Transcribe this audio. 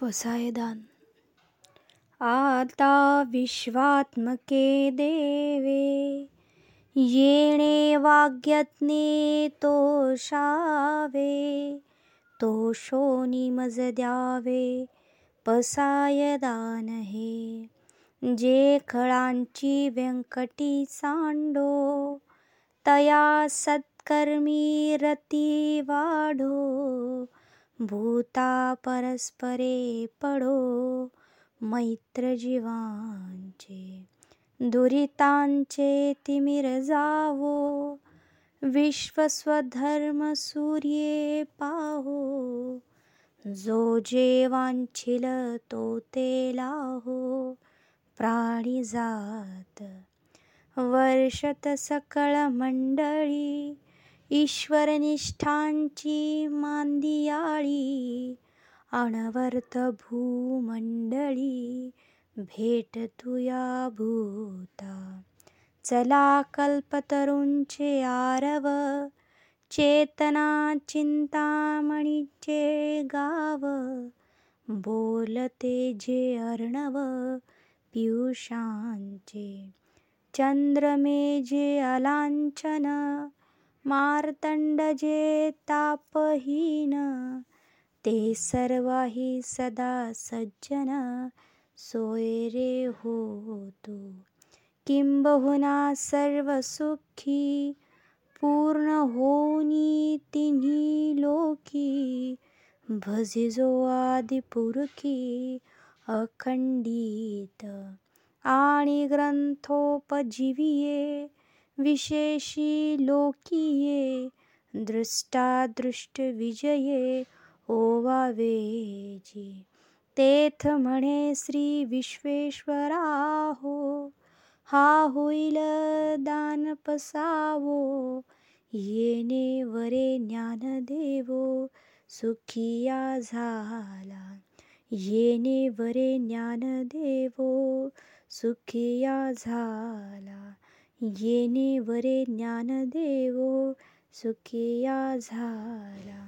पसायदान आता विश्वात्मके देवे येणे वाग्यज्ञे तोषावे तोषोनी मज द्यावे पसायदान हे जे खळांची व्यंकटी सांडो तया सत्कर्मी रती वाढो भूता परस्परे पडो मैत्र जीवांचे दुरितांचे तिमिर जावो विश्वस्वधर्म सूर्ये पाहो जो जेवांछिल तो ते लाहो प्राणी जात वर्षत सकळ मंडळी ईश्वरनिष्ठांची मांदी अणवर्त भूमंडळी भेट तुया भूता. चला कल्पतरुंचे आरव चेतना चिंतामणीचे गाव. बोलते जे अर्णव पियुषांचे चंद्रमे जे अलांछन मार्तंड जे तापहीन. ते सर्वाही सदा सज्जन सोयरे होतो किंबहुना सर्व सुखी पूर्ण होनी तिन्ही लोकी भजिजो आदिपुरखी अखंडित. आणि ग्रंथोपजीविये विशेषी लोकीये दृष्टादृष्ट ओवावेजी तेथ म्हणे श्री विश्वेश्वरा हो हा होईल दान पसावो येणे वरे ज्ञान देवो सुखिया झाला येणे वरे ज्ञान देवो सुखिया झाला येणे वरे ज्ञान देवो सुखिया झाला